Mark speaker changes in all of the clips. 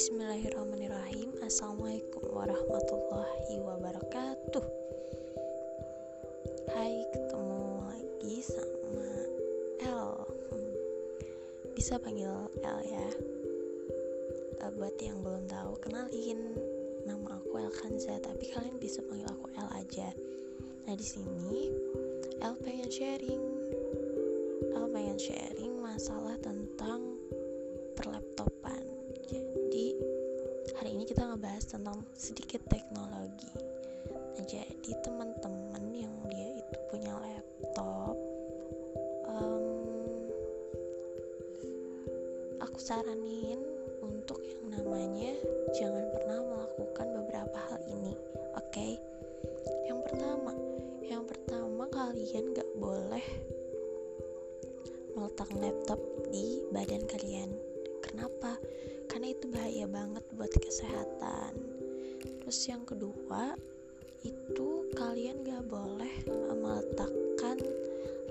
Speaker 1: Bismillahirrahmanirrahim. Assalamualaikum warahmatullahi wabarakatuh. Hai ketemu lagi sama L. Bisa panggil L ya. Uh, Buat yang belum tahu kenalin. Nama aku El Kanza Tapi kalian bisa panggil aku L aja. Nah di sini L pengen sharing. L pengen sharing masalah tentang namanya jangan pernah melakukan beberapa hal ini oke? Okay? yang pertama yang pertama kalian gak boleh meletak laptop di badan kalian. Kenapa? Karena itu bahaya banget buat kesehatan. Terus yang kedua itu kalian gak boleh meletakkan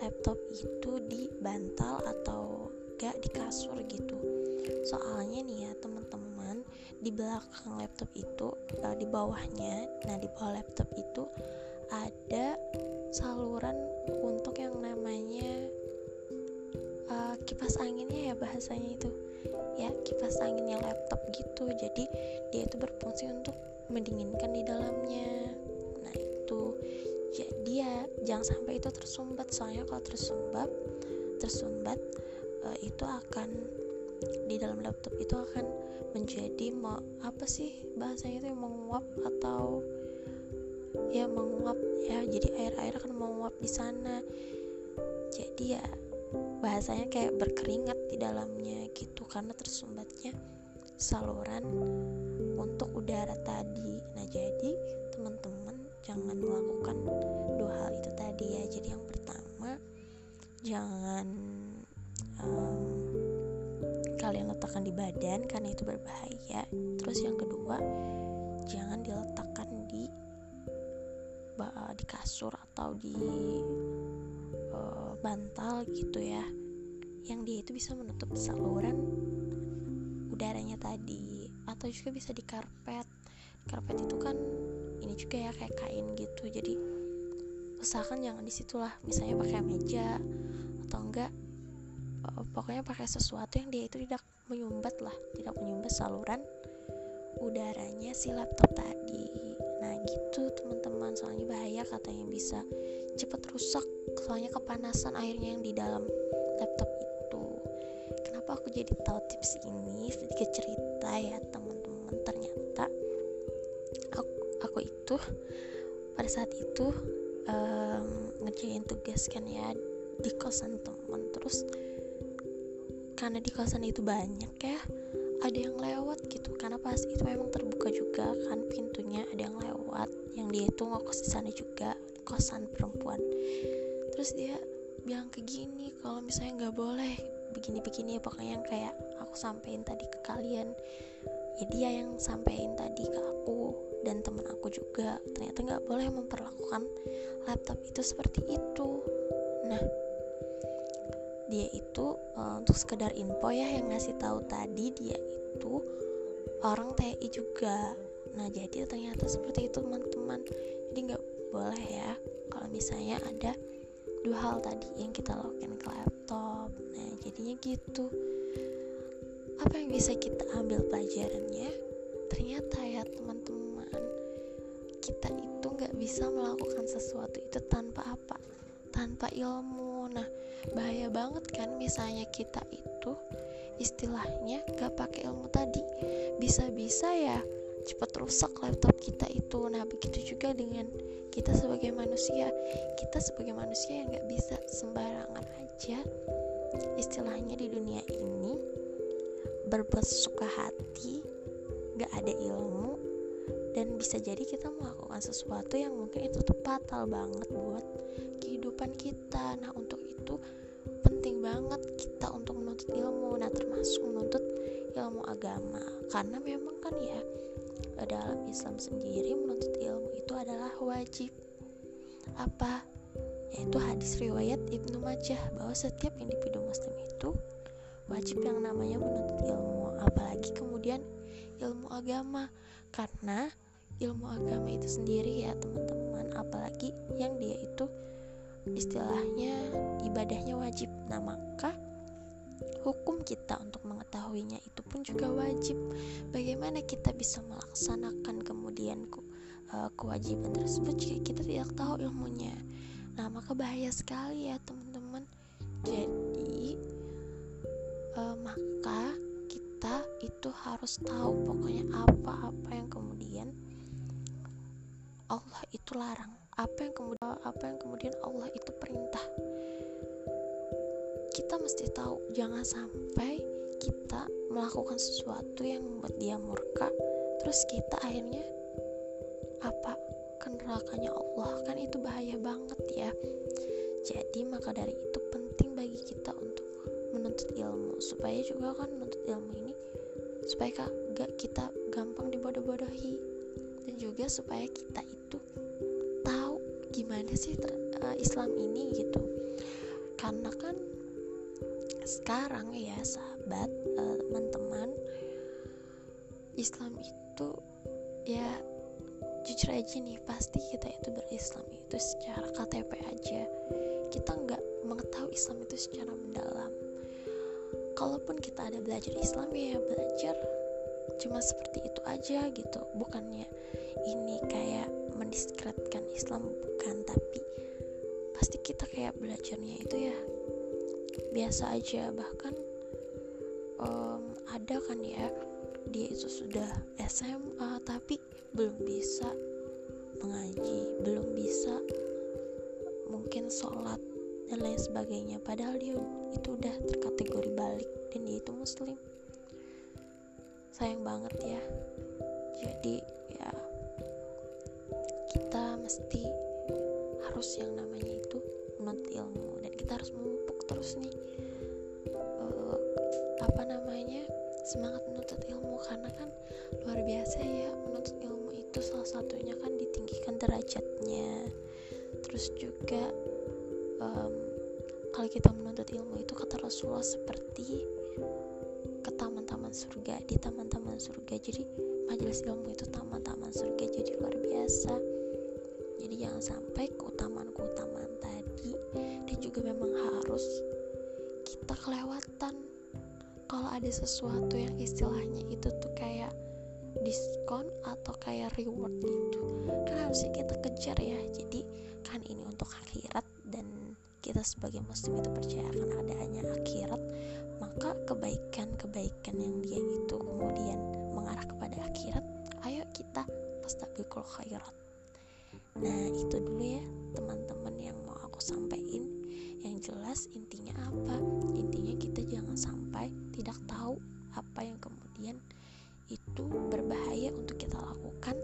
Speaker 1: laptop itu di bantal atau gak di kasur gitu. Soalnya nih ya teman-teman di belakang laptop itu uh, di bawahnya nah di bawah laptop itu ada saluran untuk yang namanya uh, kipas anginnya ya bahasanya itu. Ya kipas anginnya laptop gitu. Jadi dia itu berfungsi untuk mendinginkan di dalamnya. Nah itu. Jadi ya jangan sampai itu tersumbat. Soalnya kalau tersumbat tersumbat uh, itu akan di dalam laptop itu akan menjadi mau apa sih bahasanya itu menguap atau ya menguap ya jadi air-air akan menguap di sana. Jadi ya bahasanya kayak berkeringat di dalamnya gitu karena tersumbatnya saluran untuk udara tadi. Nah jadi teman-teman jangan melakukan dua hal itu tadi ya. Jadi yang pertama jangan um, kalian letakkan di badan karena itu berbahaya. Terus yang kedua jangan diletakkan di di kasur atau di uh, bantal gitu ya. Yang dia itu bisa menutup saluran udaranya tadi atau juga bisa di karpet. Karpet itu kan ini juga ya kayak kain gitu. Jadi usahakan jangan di situlah misalnya pakai meja atau enggak pokoknya pakai sesuatu yang dia itu tidak menyumbat lah tidak menyumbat saluran udaranya si laptop tadi. Nah gitu teman-teman. Soalnya bahaya katanya bisa cepet rusak soalnya kepanasan airnya yang di dalam laptop itu. Kenapa aku jadi tahu tips ini? Sedikit cerita ya teman-teman. Ternyata aku, aku itu pada saat itu um, ngerjain tugas kan ya di kosan teman. Terus karena di kosan itu banyak ya ada yang lewat gitu. Karena pas itu memang terbuka juga kan pintunya ada yang lewat. Yang dia itu ngokos di sana juga kosan perempuan. Terus dia bilang ke gini kalau misalnya nggak boleh begini-begini ya pokoknya yang kayak aku sampein tadi ke kalian. Ya dia yang sampein tadi ke aku dan teman aku juga. Ternyata nggak boleh memperlakukan laptop itu seperti itu. Nah dia itu uh, untuk sekedar info ya yang ngasih tahu tadi dia itu orang TI juga. Nah jadi ternyata seperti itu teman-teman. Jadi nggak boleh ya kalau misalnya ada dua hal tadi yang kita lakukan ke laptop. Nah jadinya gitu. Apa yang bisa kita ambil pelajarannya? Ternyata ya teman-teman kita itu nggak bisa melakukan sesuatu itu tanpa apa? Tanpa ilmu. Nah bahaya banget kan misalnya kita itu istilahnya gak pakai ilmu tadi. Bisa-bisa ya cepat rusak laptop kita itu. Nah begitu juga dengan kita sebagai manusia. Kita sebagai manusia yang gak bisa sembarangan aja istilahnya di dunia ini berbuat suka hati gak ada ilmu dan bisa jadi kita melakukan sesuatu yang mungkin itu tuh fatal banget buat kehidupan kita. Nah untuk termasuk menuntut ilmu agama. Karena memang kan ya dalam Islam sendiri menuntut ilmu itu adalah wajib. Apa? Yaitu hadis riwayat Ibnu Majah bahwa setiap individu muslim itu wajib yang namanya menuntut ilmu. Apalagi kemudian ilmu agama. Karena ilmu agama itu sendiri ya teman-teman. Apalagi yang dia itu istilahnya ibadahnya wajib. Nah maka hukum kita untuk mengetahuinya itu pun juga wajib. Bagaimana kita bisa melaksanakan kemudian uh, kewajiban tersebut jika kita tidak tahu ilmunya? Nah maka bahaya sekali ya teman-teman. Jadi uh, maka kita itu harus tahu pokoknya apa-apa yang kemudian Allah itu larang. Apa yang kemudian apa yang kemudian Allah itu perintah kita mesti tahu jangan sampai kita melakukan sesuatu yang membuat dia murka terus kita akhirnya apa ke nerakanya Allah. Kan itu bahaya banget ya. Jadi maka dari itu penting bagi kita untuk menuntut ilmu. Supaya juga kan menuntut ilmu ini supaya gak kita gampang dibodoh-bodohi. Dan juga supaya kita itu tahu gimana sih uh, Islam ini gitu. Karena kan sekarang ya sahabat uh, teman-teman Islam itu ya jujur aja nih pasti kita itu berislam itu secara KTP aja. Kita nggak mengetahui Islam itu secara mendalam. Kalaupun kita ada belajar Islam ya belajar cuma seperti itu aja gitu. Bukannya ini kayak mendiskreditkan Islam bukan tapi pasti kita kayak belajarnya itu ya biasa aja. Bahkan um, ada kan ya dia itu sudah SMA tapi belum bisa mengaji belum bisa mungkin sholat dan lain sebagainya. Padahal dia itu udah terkategori balik dan dia itu muslim. Sayang banget ya. Jadi ya kita mesti harus yang namanya itu menuntut ilmu dan kita harus semangat menuntut ilmu karena kan luar biasa ya menuntut ilmu itu salah satunya kan ditinggikan derajatnya. Terus juga um, kalau kita menuntut ilmu itu kata Rasulullah seperti ke taman-taman surga di taman-taman surga. Jadi majelis ilmu itu taman-taman surga jadi luar biasa. Jadi jangan sampai keutamaan-keutamaan tadi dan juga memang harus kalau ada sesuatu yang istilahnya itu tuh kayak diskon atau kayak reward gitu kan harusnya kita kejar ya. Jadi kan ini untuk akhirat dan kita sebagai muslim itu percaya akan adanya akhirat maka kebaikan-kebaikan yang dia itu kemudian mengarah kepada akhirat ayo kita pastabiqul khairat. Nah itu dulu ya itu berbahaya untuk kita lakukan.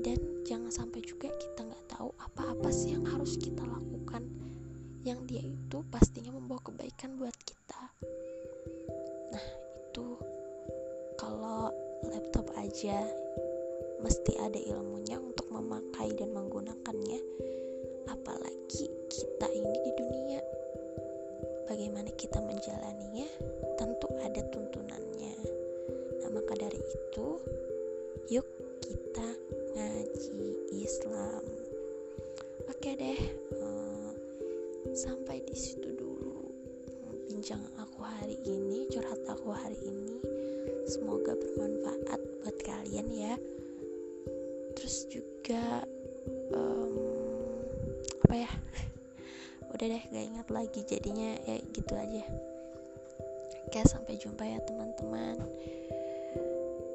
Speaker 1: Dan jangan sampai juga kita nggak tahu apa-apa sih yang harus kita lakukan. Yang dia itu pastinya membawa kebaikan buat kita. Nah itu kalau laptop aja mesti ada ilmunya untuk memakai dan menggunakannya. Apalagi kita ini di dunia. Bagaimana kita menjalaninya? Tentu ada tuntunannya maka dari itu yuk kita ngaji Islam. Oke deh uh, sampai di situ dulu bincang aku hari ini curhat aku hari ini. Semoga bermanfaat buat kalian ya. Terus juga apa ya? Udah deh gak ingat lagi jadinya ya gitu aja. Oke sampai jumpa ya teman-teman